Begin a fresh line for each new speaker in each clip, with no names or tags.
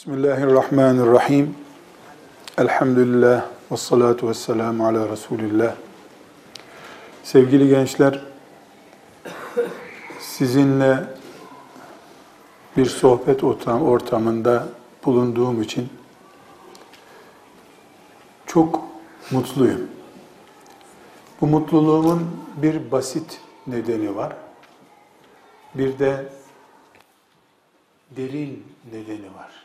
Bismillahirrahmanirrahim. Elhamdülillah ve salatu ve selamu ala Resulillah. Sevgili gençler, sizinle bir sohbet ortamında bulunduğum için çok mutluyum. Bu mutluluğumun bir basit nedeni var. Bir de derin nedeni var.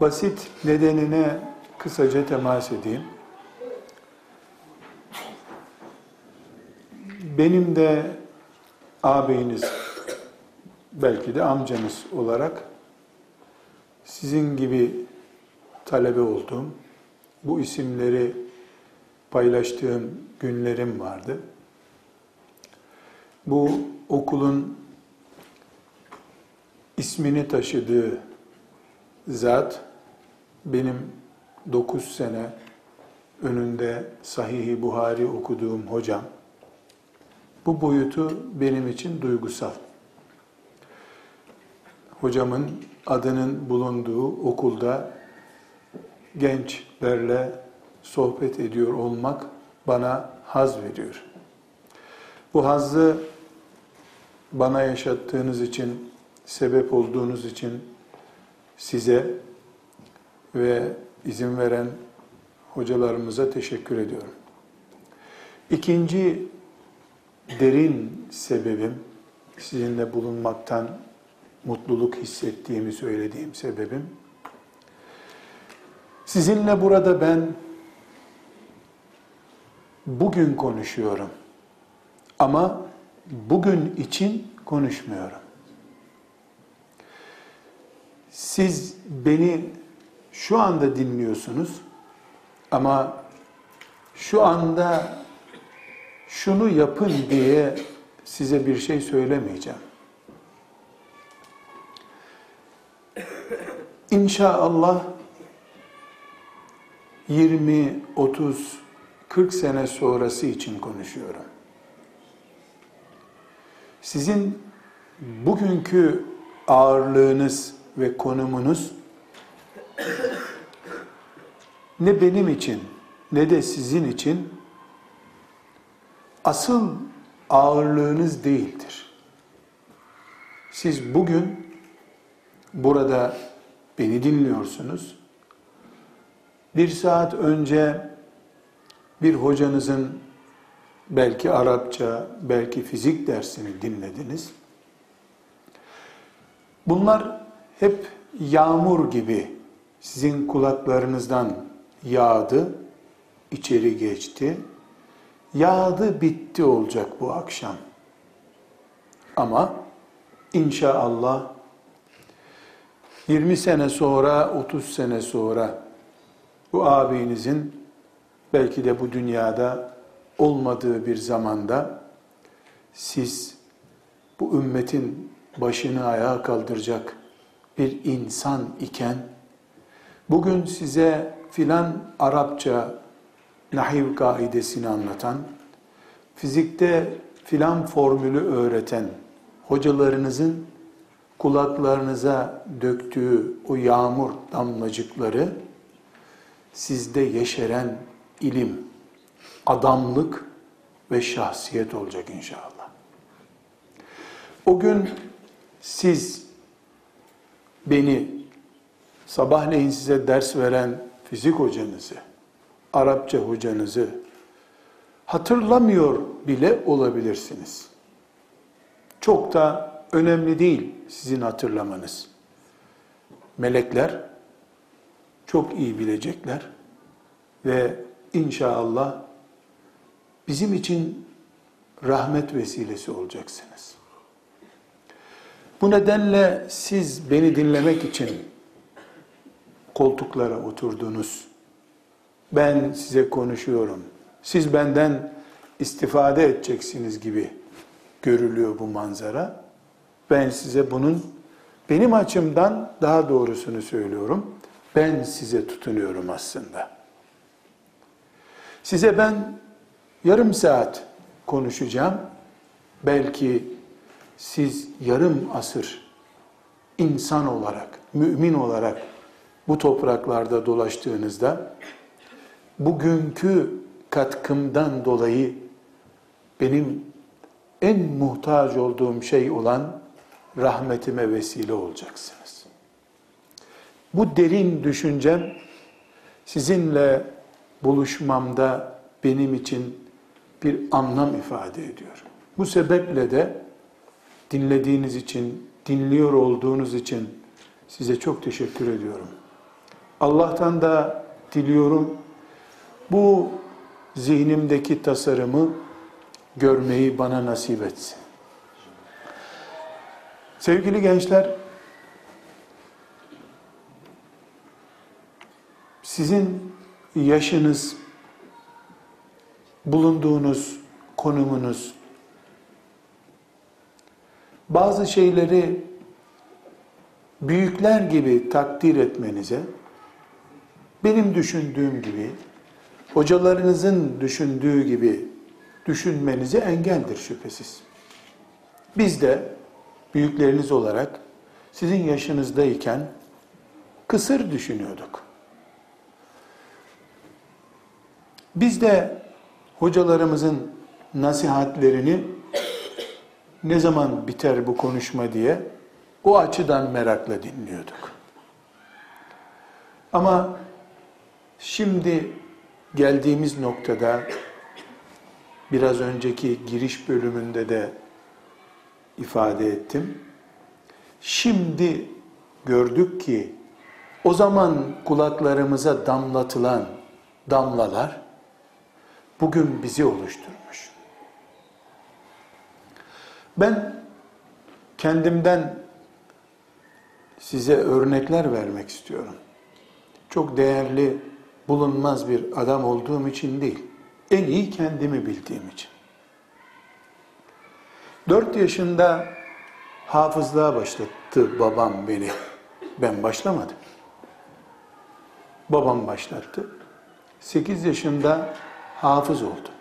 Basit nedenine kısaca temas edeyim. Benim de ağabeyiniz, belki de amcanız olarak sizin gibi talebe olduğum, bu isimleri paylaştığım günlerim vardı. Bu okulun ismini taşıdığı zat benim 9 sene önünde Sahih-i Buhari okuduğum hocam. Bu boyutu benim için duygusal. Hocamın adının bulunduğu okulda gençlerle sohbet ediyor olmak bana haz veriyor. Bu hazzı bana yaşattığınız için, sebep olduğunuz için size ve izin veren hocalarımıza teşekkür ediyorum. İkinci derin sebebim, sizinle bulunmaktan mutluluk hissettiğimi söylediğim sebebim, sizinle burada ben bugün konuşuyorum. Ama bugün için konuşmuyorum. Siz beni şu anda dinliyorsunuz ama şu anda şunu yapın diye size bir şey söylemeyeceğim. İnşallah 20, 30, 40 sene sonrası için konuşuyorum. Sizin bugünkü ağırlığınız ve konumunuz ne benim için ne de sizin için asıl ağırlığınız değildir. Siz bugün burada beni dinliyorsunuz. Bir saat önce bir hocanızın belki Arapça, belki fizik dersini dinlediniz. Bunlar hep yağmur gibi sizin kulaklarınızdan yağdı, içeri geçti. Yağdı, bitti olacak bu akşam. Ama inşallah 20 sene sonra, 30 sene sonra bu abinizin belki de bu dünyada olmadığı bir zamanda siz bu ümmetin başını ayağa kaldıracak bir insan iken bugün size filan Arapça nahiv kaidesini anlatan, fizikte filan formülü öğreten hocalarınızın kulaklarınıza döktüğü o yağmur damlacıkları sizde yeşeren ilim, adamlık ve şahsiyet olacak inşallah. O gün siz beni sabahleyin size ders veren fizik hocanızı, Arapça hocanızı hatırlamıyor bile olabilirsiniz. Çok da önemli değil sizin hatırlamanız. Melekler çok iyi bilecekler ve inşallah bizim için rahmet vesilesi olacaksınız. Bu nedenle siz beni dinlemek için koltuklara oturdunuz. Ben size konuşuyorum. Siz benden istifade edeceksiniz gibi görülüyor bu manzara. Ben size bunun benim açımdan daha doğrusunu söylüyorum. Ben size tutunuyorum aslında. Size ben yarım saat konuşacağım. Belki siz yarım asır insan olarak, mümin olarak bu topraklarda dolaştığınızda bugünkü katkımdan dolayı benim en muhtaç olduğum şey olan rahmetime vesile olacaksınız. Bu derin düşüncem sizinle buluşmamda benim için bir anlam ifade ediyor. Bu sebeple de dinlediğiniz için, dinliyor olduğunuz için size çok teşekkür ediyorum. Allah'tan da diliyorum bu zihnimdeki tasarımı görmeyi bana nasip etsin. Sevgili gençler, sizin yaşınız, bulunduğunuz konumunuz, bazı şeyleri büyükler gibi takdir etmenize, benim düşündüğüm gibi, hocalarınızın düşündüğü gibi düşünmenize engeldir şüphesiz. Biz de büyükleriniz olarak sizin yaşınızdayken kısır düşünüyorduk. Biz de hocalarımızın nasihatlerini ne zaman biter bu konuşma diye o açıdan merakla dinliyorduk. Ama şimdi geldiğimiz noktada biraz önceki giriş bölümünde de ifade ettim. Şimdi gördük ki o zaman kulaklarımıza damlatılan damlalar bugün bizi oluşturmuş. Ben kendimden size örnekler vermek istiyorum. Çok değerli, bulunmaz bir adam olduğum için değil. En iyi kendimi bildiğim için. Dört yaşında hafızlığa başlattı babam beni. Ben başlamadım. Babam başlattı. Sekiz yaşında hafız oldum.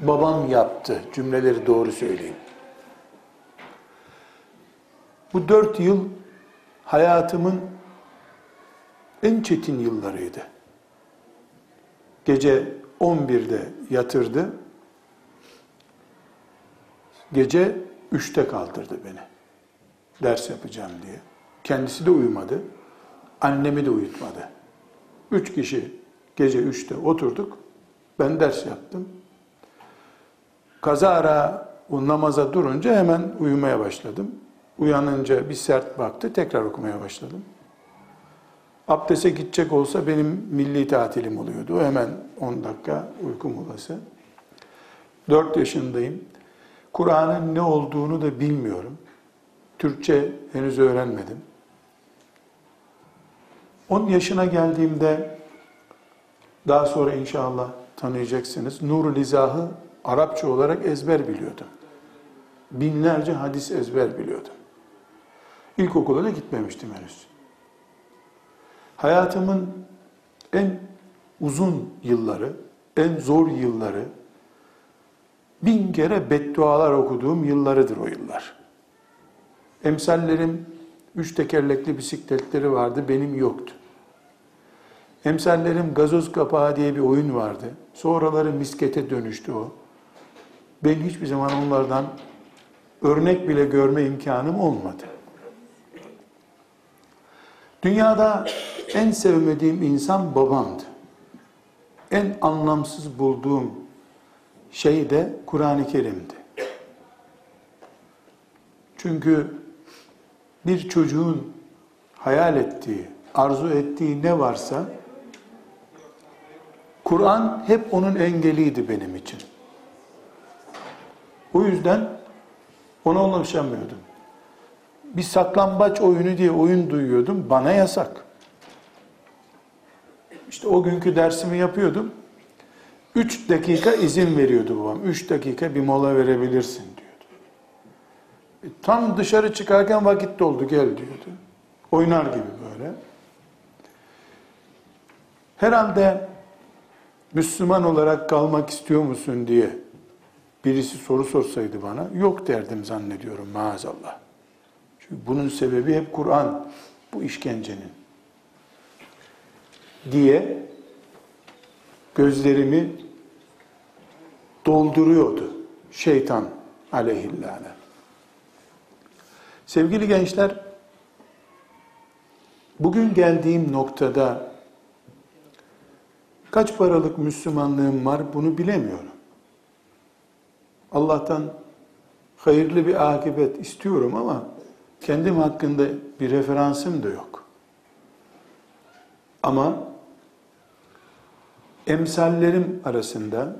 Babam yaptı. Cümleleri doğru söyleyeyim. Bu dört yıl hayatımın en çetin yıllarıydı. Gece 11'de yatırdı. Gece 3'te kaldırdı beni. Ders yapacağım diye. Kendisi de uyumadı. Annemi de uyutmadı. Üç kişi gece 3'te oturduk. Ben ders yaptım. Kazara o namaza durunca hemen uyumaya başladım. Uyanınca bir sert baktı, tekrar okumaya başladım. Abdese gidecek olsa benim milli tatilim oluyordu. Hemen 10 dakika uyku molası. 4 yaşındayım. Kur'an'ın ne olduğunu da bilmiyorum. Türkçe henüz öğrenmedim. 10 yaşına geldiğimde daha sonra inşallah tanıyacaksınız. Nurul İzah'ı Arapça olarak ezber biliyordum. Binlerce hadis ezber biliyordum. İlkokula da gitmemiştim henüz. Hayatımın en uzun yılları, en zor yılları, bin kere beddualar okuduğum yıllarıdır o yıllar. Emsallerim üç tekerlekli bisikletleri vardı, benim yoktu. Emsallerim gazoz kapağı diye bir oyun vardı. Sonraları miskete dönüştü o. Ben hiçbir zaman onlardan örnek bile görme imkanım olmadı. Dünyada en sevmediğim insan babamdı. En anlamsız bulduğum şey de Kur'an-ı Kerim'di. Çünkü bir çocuğun hayal ettiği, arzu ettiği ne varsa Kur'an hep onun engeliydi benim için. O yüzden ona ulaşamıyordum. Bir saklambaç oyunu diye oyun duyuyordum. Bana yasak. İşte o günkü dersimi yapıyordum. Üç dakika izin veriyordu babam. Üç dakika bir mola verebilirsin diyordu. E, tam dışarı çıkarken vakit doldu gel diyordu. Oynar gibi böyle. Herhalde Müslüman olarak kalmak istiyor musun diye birisi soru sorsaydı bana yok derdim zannediyorum maazallah. Çünkü bunun sebebi hep Kur'an, bu işkencenin. Diye gözlerimi dolduruyordu şeytan aleyhillâne. Sevgili gençler, bugün geldiğim noktada kaç paralık Müslümanlığım var bunu bilemiyorum. Allah'tan hayırlı bir akıbet istiyorum ama kendim hakkında bir referansım da yok. Ama emsallerim arasında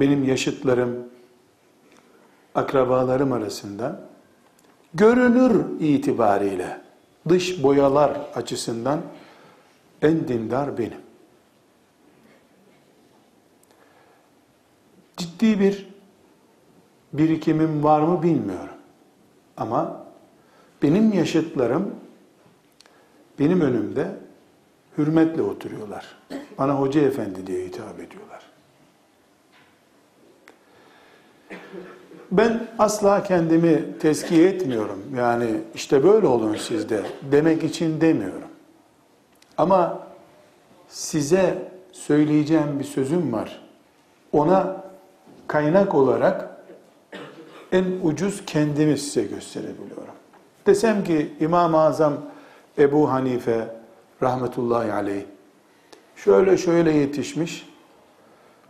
benim yaşıtlarım, akrabalarım arasında görünür itibariyle dış boyalar açısından en dindar benim. Ciddi bir birikimim var mı bilmiyorum. Ama benim yaşıtlarım benim önümde hürmetle oturuyorlar. Bana hoca efendi diye hitap ediyorlar. Ben asla kendimi tezkiye etmiyorum. Yani işte böyle olun sizde demek için demiyorum. Ama size söyleyeceğim bir sözüm var. Ona kaynak olarak en ucuz kendimi size gösterebiliyorum. Desem ki İmam-ı Azam Ebu Hanife rahmetullahi aleyh şöyle şöyle yetişmiş.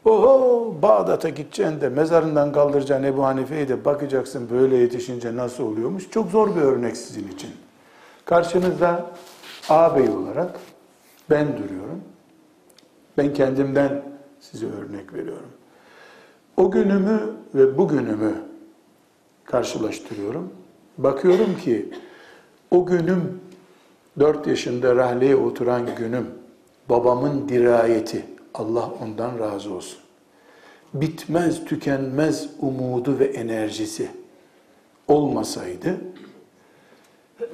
Oho Bağdat'a gideceksin de mezarından kaldıracaksın Ebu Hanife'yi de bakacaksın böyle yetişince nasıl oluyormuş. Çok zor bir örnek sizin için. Karşınızda ağabey olarak ben duruyorum. Ben kendimden size örnek veriyorum. O günümü ve bugünümü karşılaştırıyorum. Bakıyorum ki o günüm 4 yaşında rahleye oturan günüm babamın dirayeti Allah ondan razı olsun. Bitmez tükenmez umudu ve enerjisi olmasaydı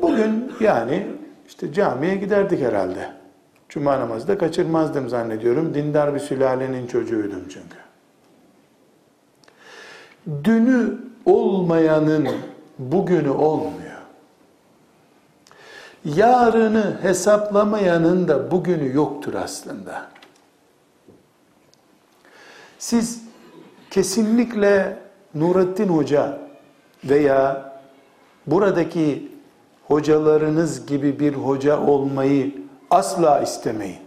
bugün yani işte camiye giderdik herhalde. Cuma namazı da kaçırmazdım zannediyorum. Dindar bir sülalenin çocuğuydum çünkü. Dünü olmayanın bugünü olmuyor. Yarını hesaplamayanın da bugünü yoktur aslında. Siz kesinlikle Nurettin Hoca veya buradaki hocalarınız gibi bir hoca olmayı asla istemeyin.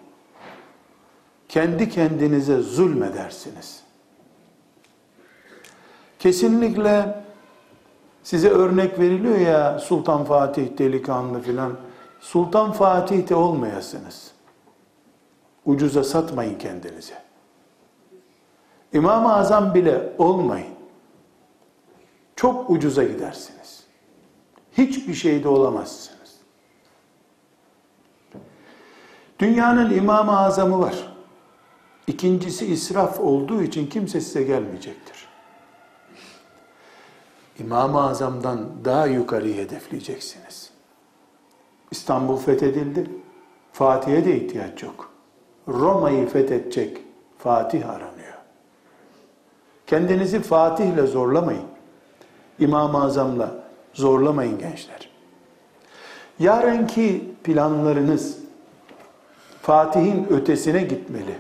Kendi kendinize zulmedersiniz. Kesinlikle size örnek veriliyor ya Sultan Fatih delikanlı filan. Sultan Fatih de olmayasınız. Ucuza satmayın kendinizi. İmam-ı Azam bile olmayın. Çok ucuza gidersiniz. Hiçbir şeyde olamazsınız. Dünyanın İmam-ı Azamı var. İkincisi israf olduğu için kimse size gelmeyecektir. İmam-ı Azam'dan daha yukarıyı hedefleyeceksiniz. İstanbul fethedildi. Fatih'e de ihtiyaç yok. Roma'yı fethedecek Fatih aranıyor. Kendinizi Fatih'le zorlamayın. İmam-ı Azam'la zorlamayın gençler. Yarınki planlarınız Fatih'in ötesine gitmeli.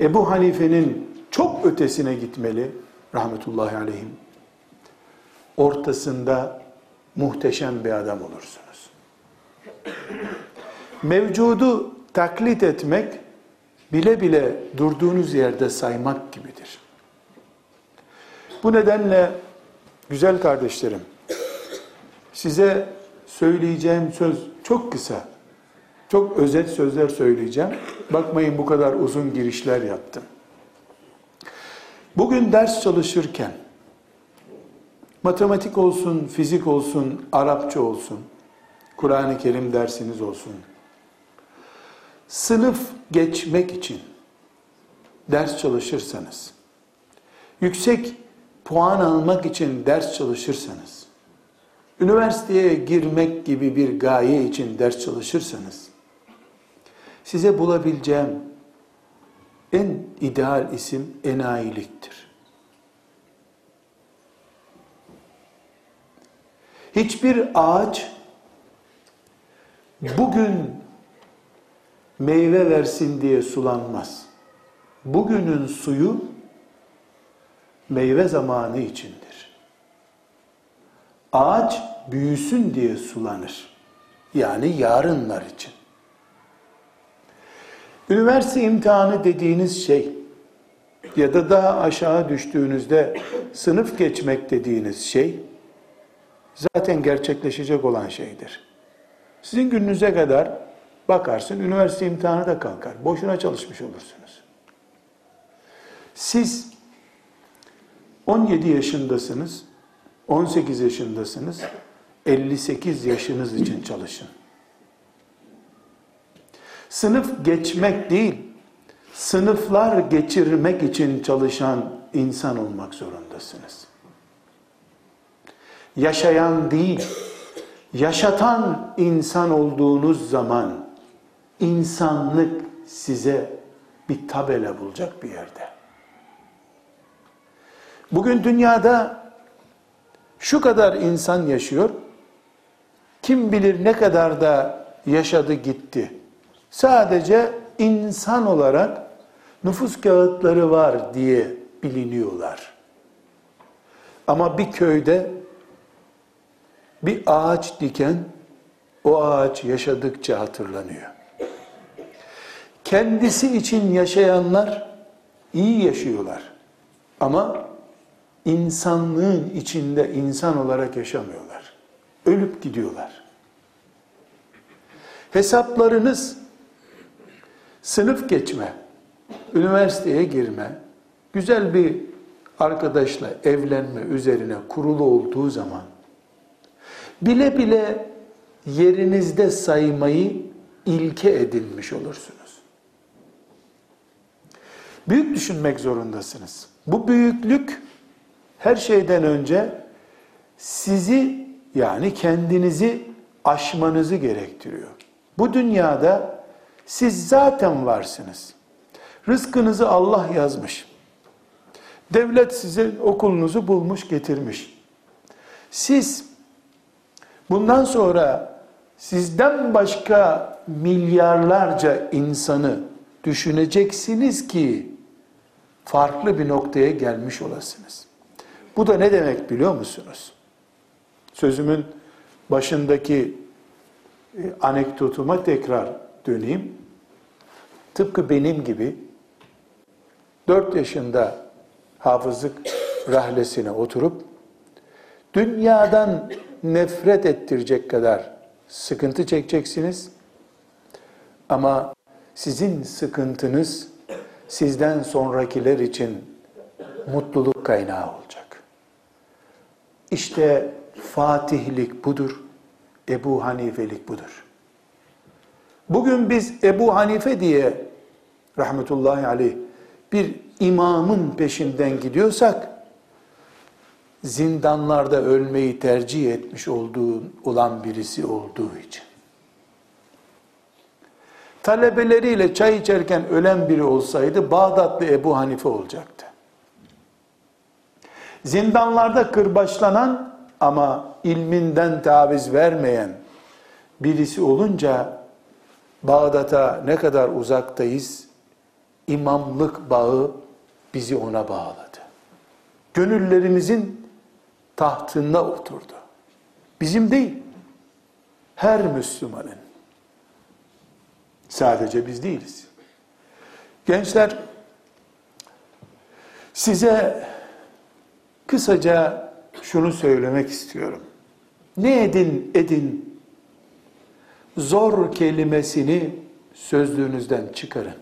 Ebu Hanife'nin çok ötesine gitmeli rahmetullahi aleyhim. Ortasında muhteşem bir adam olursunuz. Mevcudu taklit etmek bile bile durduğunuz yerde saymak gibidir. Bu nedenle güzel kardeşlerim size söyleyeceğim söz çok kısa. Çok özet sözler söyleyeceğim. Bakmayın bu kadar uzun girişler yaptım. Bugün ders çalışırken matematik olsun, fizik olsun, Arapça olsun, Kur'an-ı Kerim dersiniz olsun. Sınıf geçmek için ders çalışırsanız, yüksek puan almak için ders çalışırsanız, üniversiteye girmek gibi bir gaye için ders çalışırsanız, size bulabileceğim en ideal isim enayiliktir. Hiçbir ağaç bugün meyve versin diye sulanmaz. Bugünün suyu meyve zamanı içindir. Ağaç büyüsün diye sulanır. Yani yarınlar için. Üniversite imtihanı dediğiniz şey ya da daha aşağı düştüğünüzde sınıf geçmek dediğiniz şey zaten gerçekleşecek olan şeydir. Sizin gününüze kadar bakarsın üniversite imtihanı da kalkar. Boşuna çalışmış olursunuz. Siz 17 yaşındasınız, 18 yaşındasınız, 58 yaşınız için çalışın. Sınıf geçmek değil, sınıflar geçirmek için çalışan insan olmak zorundasınız. Yaşayan değil, yaşatan insan olduğunuz zaman insanlık size bir tabela bulacak bir yerde. Bugün dünyada şu kadar insan yaşıyor, kim bilir ne kadar da yaşadı gitti. Sadece insan olarak nüfus kağıtları var diye biliniyorlar. Ama bir köyde bir ağaç diken o ağaç yaşadıkça hatırlanıyor. Kendisi için yaşayanlar iyi yaşıyorlar. Ama insanlığın içinde insan olarak yaşamıyorlar. Ölüp gidiyorlar. Hesaplarınız sınıf geçme, üniversiteye girme, güzel bir arkadaşla evlenme üzerine kurulu olduğu zaman bile bile yerinizde saymayı ilke edinmiş olursunuz. Büyük düşünmek zorundasınız. Bu büyüklük her şeyden önce sizi yani kendinizi aşmanızı gerektiriyor. Bu dünyada siz zaten varsınız. Rızkınızı Allah yazmış. Devlet size okulunuzu bulmuş getirmiş. Siz bundan sonra sizden başka milyarlarca insanı düşüneceksiniz ki farklı bir noktaya gelmiş olasınız. Bu da ne demek biliyor musunuz? Sözümün başındaki e, anekdotuma tekrar döneyim. Tıpkı benim gibi 4 yaşında hafızlık rahlesine oturup dünyadan nefret ettirecek kadar sıkıntı çekeceksiniz. Ama sizin sıkıntınız sizden sonrakiler için mutluluk kaynağı olacak. İşte Fatihlik budur, Ebu Hanifelik budur. Bugün biz Ebu Hanife diye rahmetullahi aleyh bir imamın peşinden gidiyorsak zindanlarda ölmeyi tercih etmiş olduğu olan birisi olduğu için. Talebeleriyle çay içerken ölen biri olsaydı Bağdatlı Ebu Hanife olacaktı. Zindanlarda kırbaçlanan ama ilminden taviz vermeyen birisi olunca Bağdat'a ne kadar uzaktayız, imamlık bağı bizi ona bağladı. Gönüllerimizin tahtında oturdu. Bizim değil, her Müslümanın. Sadece biz değiliz. Gençler, size kısaca şunu söylemek istiyorum. Ne edin edin, zor kelimesini sözlüğünüzden çıkarın.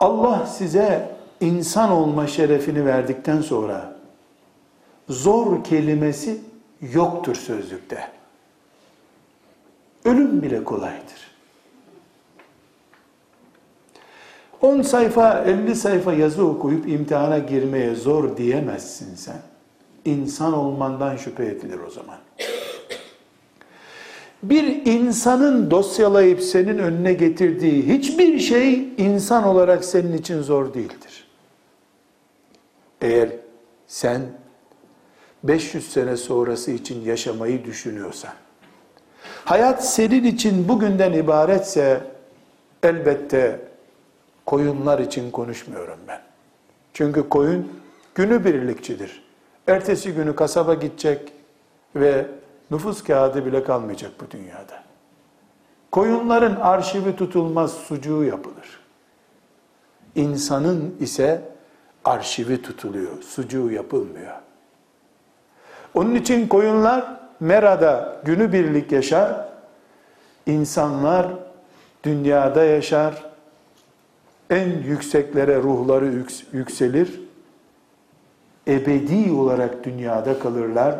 Allah size insan olma şerefini verdikten sonra zor kelimesi yoktur sözlükte. Ölüm bile kolaydır. 10 sayfa, 50 sayfa yazı okuyup imtihana girmeye zor diyemezsin sen. İnsan olmandan şüphe edilir o zaman. Bir insanın dosyalayıp senin önüne getirdiği hiçbir şey insan olarak senin için zor değildir. Eğer sen 500 sene sonrası için yaşamayı düşünüyorsan, hayat senin için bugünden ibaretse elbette koyunlar için konuşmuyorum ben. Çünkü koyun günü birlikçidir. Ertesi günü kasaba gidecek ve nüfus kağıdı bile kalmayacak bu dünyada. Koyunların arşivi tutulmaz, sucuğu yapılır. İnsanın ise arşivi tutuluyor, sucuğu yapılmıyor. Onun için koyunlar Mera'da günübirlik yaşar, insanlar dünyada yaşar, en yükseklere ruhları yükselir, ebedi olarak dünyada kalırlar,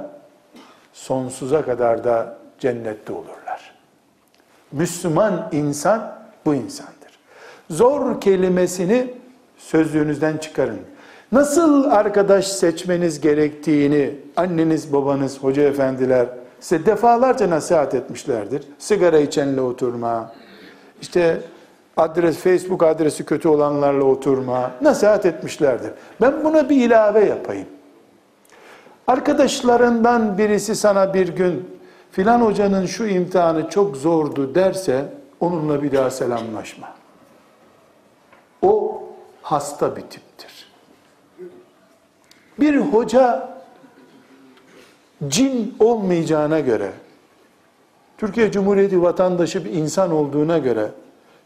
sonsuza kadar da cennette olurlar. Müslüman insan bu insandır. Zor kelimesini sözlüğünüzden çıkarın. Nasıl arkadaş seçmeniz gerektiğini anneniz, babanız, hoca efendiler size defalarca nasihat etmişlerdir. Sigara içenle oturma, işte adres, Facebook adresi kötü olanlarla oturma, nasihat etmişlerdir. Ben buna bir ilave yapayım. Arkadaşlarından birisi sana bir gün filan hocanın şu imtihanı çok zordu derse onunla bir daha selamlaşma. O hasta bir tiptir. Bir hoca cin olmayacağına göre, Türkiye Cumhuriyeti vatandaşı bir insan olduğuna göre,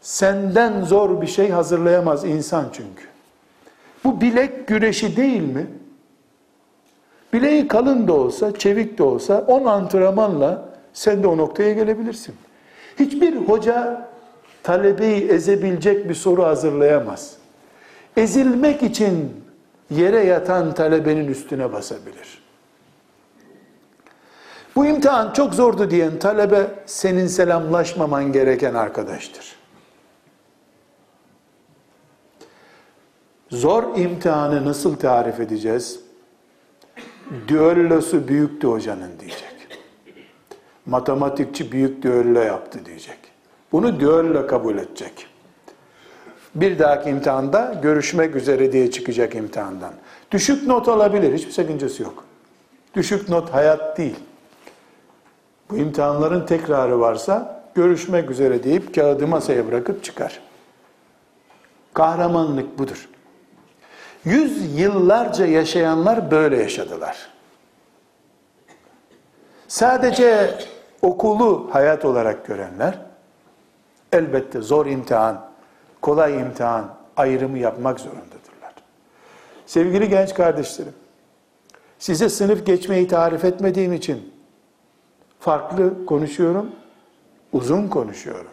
senden zor bir şey hazırlayamaz insan çünkü. Bu bilek güreşi değil mi? Bileği kalın da olsa, çevik de olsa on antrenmanla sen de o noktaya gelebilirsin. Hiçbir hoca talebeyi ezebilecek bir soru hazırlayamaz. Ezilmek için yere yatan talebenin üstüne basabilir. Bu imtihan çok zordu diyen talebe senin selamlaşmaman gereken arkadaştır. Zor imtihanı nasıl tarif edeceğiz? Düellosu büyüktü hocanın diyecek. Matematikçi büyük düello yaptı diyecek. Bunu düello kabul edecek. Bir dahaki imtihanda görüşmek üzere diye çıkacak imtihandan. Düşük not alabilir, hiçbir sakıncası yok. Düşük not hayat değil. Bu imtihanların tekrarı varsa görüşmek üzere deyip kağıdı masaya bırakıp çıkar. Kahramanlık budur. Yüz yıllarca yaşayanlar böyle yaşadılar. Sadece okulu hayat olarak görenler, elbette zor imtihan, kolay imtihan ayrımı yapmak zorundadırlar. Sevgili genç kardeşlerim, size sınıf geçmeyi tarif etmediğim için farklı konuşuyorum, uzun konuşuyorum.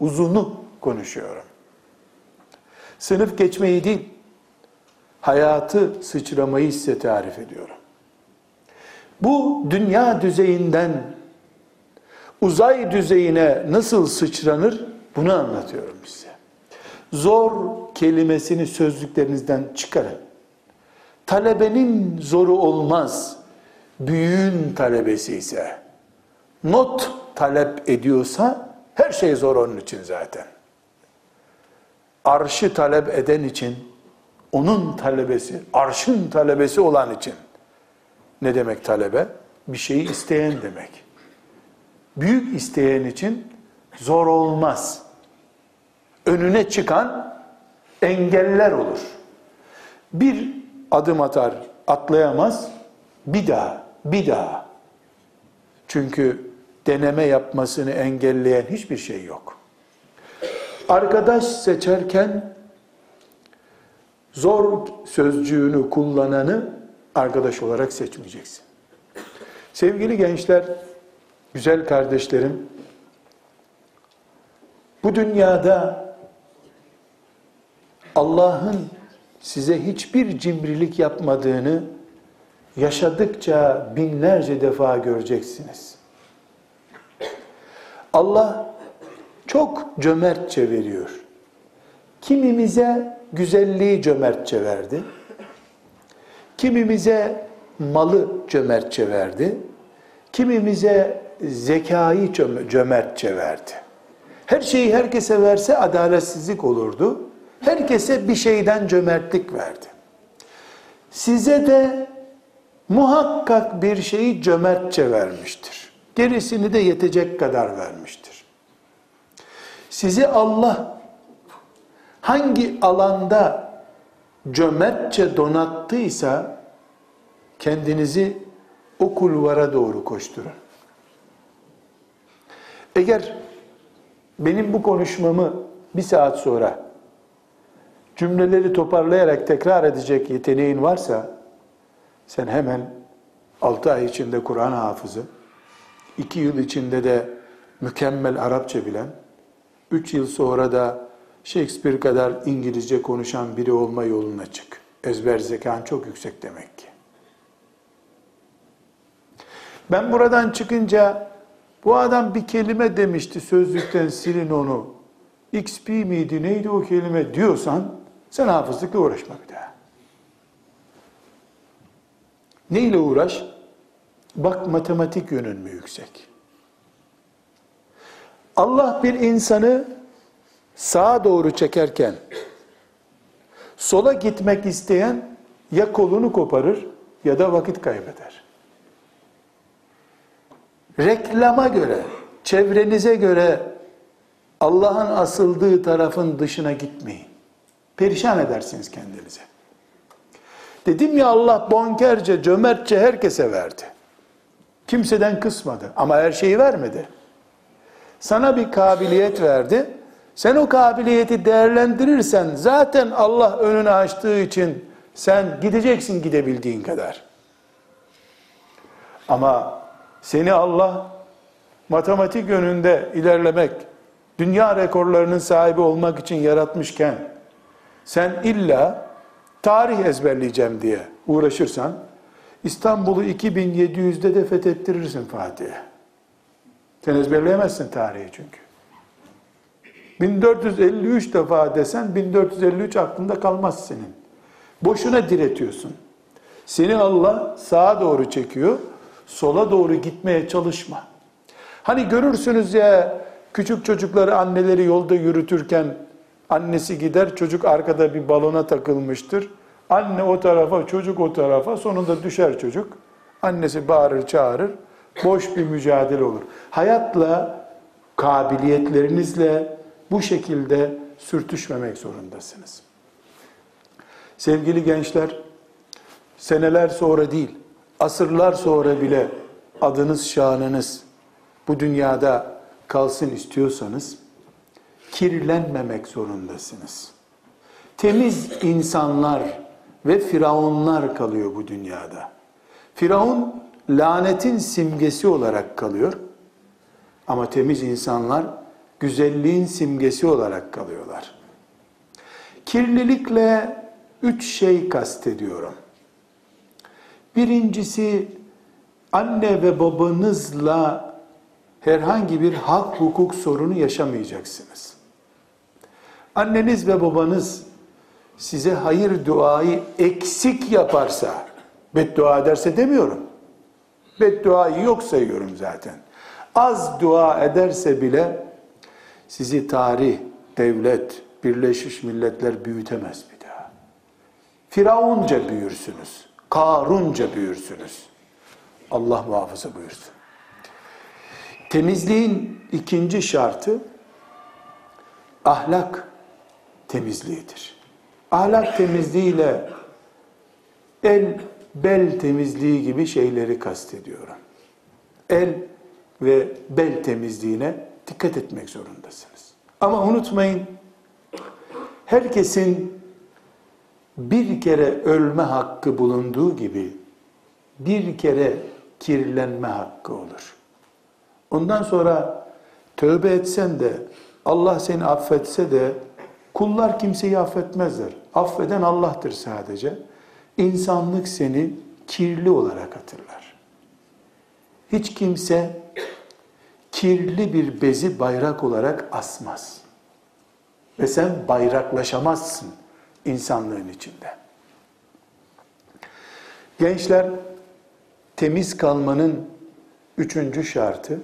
Uzunu konuşuyorum. Sınıf geçmeyi değil, hayatı sıçramayı size tarif ediyorum. Bu dünya düzeyinden uzay düzeyine nasıl sıçranır bunu anlatıyorum size. Zor kelimesini sözlüklerinizden çıkarın. Talebenin zoru olmaz. Büyüğün talebesi ise not talep ediyorsa her şey zor onun için zaten. Arşı talep eden için onun talebesi, arşın talebesi olan için. Ne demek talebe? Bir şeyi isteyen demek. Büyük isteyen için zor olmaz. Önüne çıkan engeller olur. Bir adım atar, atlayamaz. Bir daha, bir daha. Çünkü deneme yapmasını engelleyen hiçbir şey yok. Arkadaş seçerken zor sözcüğünü kullananı arkadaş olarak seçmeyeceksin. Sevgili gençler, güzel kardeşlerim, bu dünyada Allah'ın size hiçbir cimrilik yapmadığını yaşadıkça binlerce defa göreceksiniz. Allah çok cömertçe veriyor. Kimimize güzelliği cömertçe verdi. Kimimize malı cömertçe verdi. Kimimize zekayı cömertçe verdi. Her şeyi herkese verse adaletsizlik olurdu. Herkese bir şeyden cömertlik verdi. Size de muhakkak bir şeyi cömertçe vermiştir. Gerisini de yetecek kadar vermiştir. Sizi Allah hangi alanda cömertçe donattıysa kendinizi o kulvara doğru koşturun. Eğer benim bu konuşmamı bir saat sonra cümleleri toparlayarak tekrar edecek yeteneğin varsa sen hemen 6 ay içinde Kur'an hafızı, 2 yıl içinde de mükemmel Arapça bilen, 3 yıl sonra da Shakespeare kadar İngilizce konuşan biri olma yoluna çık. Ezber zekan çok yüksek demek ki. Ben buradan çıkınca bu adam bir kelime demişti sözlükten silin onu. XP miydi neydi o kelime diyorsan sen hafızlıkla uğraşma bir daha. Neyle uğraş? Bak matematik yönün mü yüksek? Allah bir insanı sağa doğru çekerken sola gitmek isteyen ya kolunu koparır ya da vakit kaybeder. Reklama göre, çevrenize göre Allah'ın asıldığı tarafın dışına gitmeyin. Perişan edersiniz kendinize. Dedim ya Allah bonkerce, cömertçe herkese verdi. Kimseden kısmadı ama her şeyi vermedi. Sana bir kabiliyet verdi. Sen o kabiliyeti değerlendirirsen zaten Allah önünü açtığı için sen gideceksin gidebildiğin kadar. Ama seni Allah matematik yönünde ilerlemek, dünya rekorlarının sahibi olmak için yaratmışken sen illa tarih ezberleyeceğim diye uğraşırsan İstanbul'u 2700'de de fethettirirsin Fatih'e. Sen ezberleyemezsin tarihi çünkü. 1453 defa desen 1453 aklında kalmaz senin. Boşuna diretiyorsun. Seni Allah sağa doğru çekiyor. Sola doğru gitmeye çalışma. Hani görürsünüz ya küçük çocukları anneleri yolda yürütürken annesi gider çocuk arkada bir balona takılmıştır. Anne o tarafa çocuk o tarafa sonunda düşer çocuk. Annesi bağırır çağırır. Boş bir mücadele olur. Hayatla kabiliyetlerinizle bu şekilde sürtüşmemek zorundasınız. Sevgili gençler, seneler sonra değil, asırlar sonra bile adınız, şanınız bu dünyada kalsın istiyorsanız, kirlenmemek zorundasınız. Temiz insanlar ve firavunlar kalıyor bu dünyada. Firavun lanetin simgesi olarak kalıyor. Ama temiz insanlar güzelliğin simgesi olarak kalıyorlar. Kirlilikle üç şey kastediyorum. Birincisi anne ve babanızla herhangi bir hak hukuk sorunu yaşamayacaksınız. Anneniz ve babanız size hayır duayı eksik yaparsa, beddua ederse demiyorum. Bedduayı yok sayıyorum zaten. Az dua ederse bile sizi tarih, devlet, Birleşmiş Milletler büyütemez bir daha. Firavunca büyürsünüz. Karunca büyürsünüz. Allah muhafaza buyursun. Temizliğin ikinci şartı ahlak temizliğidir. Ahlak temizliğiyle el, bel temizliği gibi şeyleri kastediyorum. El ve bel temizliğine dikkat etmek zorundasınız. Ama unutmayın, herkesin bir kere ölme hakkı bulunduğu gibi bir kere kirlenme hakkı olur. Ondan sonra tövbe etsen de Allah seni affetse de kullar kimseyi affetmezler. Affeden Allah'tır sadece. İnsanlık seni kirli olarak hatırlar. Hiç kimse kirli bir bezi bayrak olarak asmaz. Ve sen bayraklaşamazsın insanlığın içinde. Gençler, temiz kalmanın üçüncü şartı,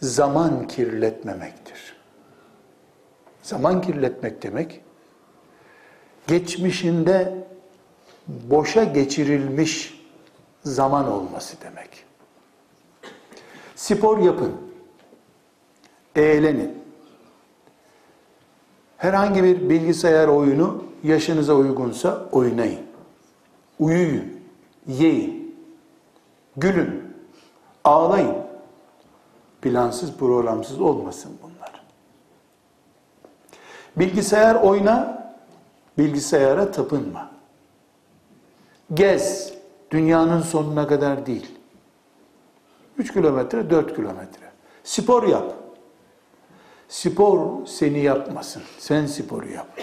zaman kirletmemektir. Zaman kirletmek demek, geçmişinde boşa geçirilmiş zaman olması demek. Spor yapın. Eğlenin. Herhangi bir bilgisayar oyunu yaşınıza uygunsa oynayın. Uyuyun, yiyin, gülün, ağlayın. Plansız, programsız olmasın bunlar. Bilgisayar oyna, bilgisayara tapınma. Gez, dünyanın sonuna kadar değil. 3 kilometre, 4 kilometre. Spor yap. Spor seni yapmasın. Sen sporu yap.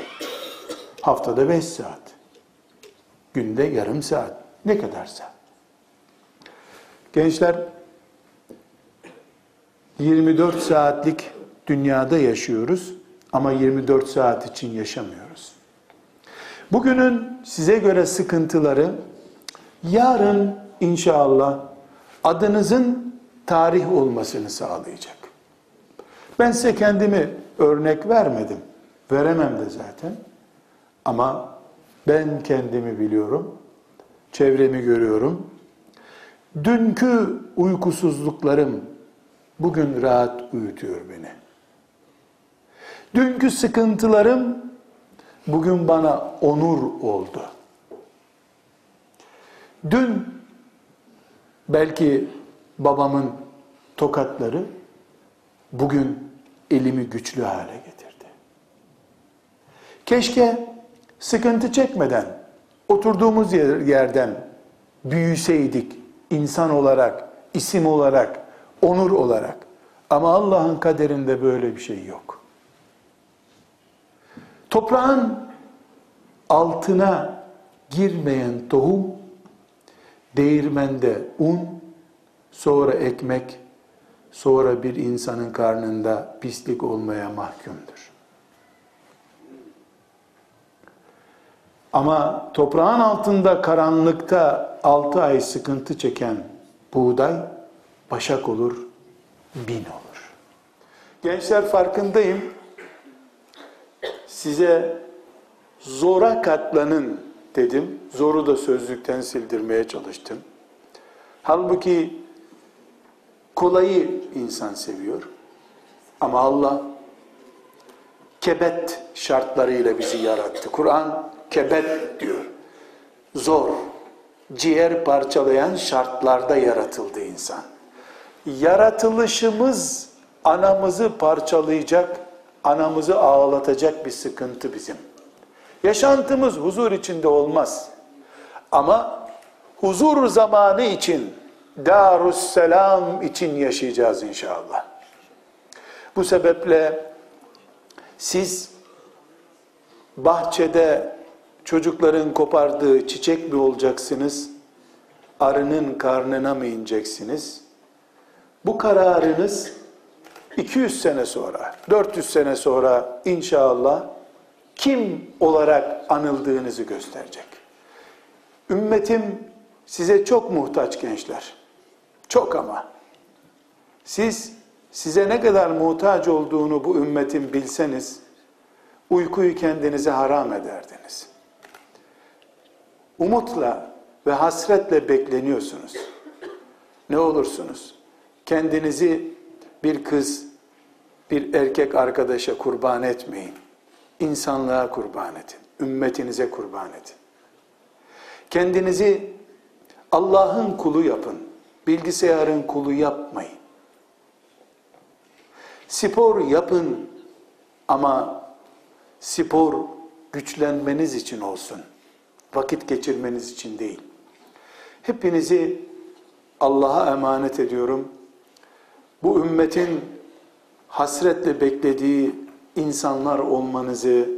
Haftada 5 saat. Günde yarım saat. Ne kadarsa. Gençler 24 saatlik dünyada yaşıyoruz ama 24 saat için yaşamıyoruz. Bugünün size göre sıkıntıları yarın inşallah adınızın tarih olmasını sağlayacak. Ben size kendimi örnek vermedim. Veremem de zaten. Ama ben kendimi biliyorum. Çevremi görüyorum. Dünkü uykusuzluklarım bugün rahat uyutuyor beni. Dünkü sıkıntılarım bugün bana onur oldu. Dün belki babamın tokatları bugün elimi güçlü hale getirdi. Keşke sıkıntı çekmeden oturduğumuz yerden büyüseydik insan olarak, isim olarak, onur olarak. Ama Allah'ın kaderinde böyle bir şey yok. Toprağın altına girmeyen tohum, değirmende un, sonra ekmek, sonra bir insanın karnında pislik olmaya mahkumdur. Ama toprağın altında karanlıkta altı ay sıkıntı çeken buğday başak olur, bin olur. Gençler farkındayım. Size zora katlanın dedim. Zoru da sözlükten sildirmeye çalıştım. Halbuki kolayı insan seviyor. Ama Allah kebet şartlarıyla bizi yarattı. Kur'an kebet diyor. Zor, ciğer parçalayan şartlarda yaratıldı insan. Yaratılışımız anamızı parçalayacak, anamızı ağlatacak bir sıkıntı bizim. Yaşantımız huzur içinde olmaz. Ama huzur zamanı için, Darusselam için yaşayacağız inşallah. Bu sebeple siz bahçede çocukların kopardığı çiçek mi olacaksınız? Arının karnına mı ineceksiniz? Bu kararınız 200 sene sonra, 400 sene sonra inşallah kim olarak anıldığınızı gösterecek. Ümmetim size çok muhtaç gençler. Çok ama. Siz size ne kadar muhtaç olduğunu bu ümmetin bilseniz uykuyu kendinize haram ederdiniz. Umutla ve hasretle bekleniyorsunuz. Ne olursunuz? Kendinizi bir kız, bir erkek arkadaşa kurban etmeyin. İnsanlığa kurban edin. Ümmetinize kurban edin. Kendinizi Allah'ın kulu yapın. Bilgisayarın kulu yapmayın. Spor yapın ama spor güçlenmeniz için olsun. Vakit geçirmeniz için değil. Hepinizi Allah'a emanet ediyorum. Bu ümmetin hasretle beklediği insanlar olmanızı,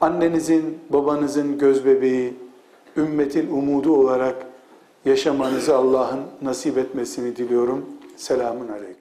annenizin, babanızın gözbebeği, ümmetin umudu olarak yaşamanızı Allah'ın nasip etmesini diliyorum. Selamun Aleyküm.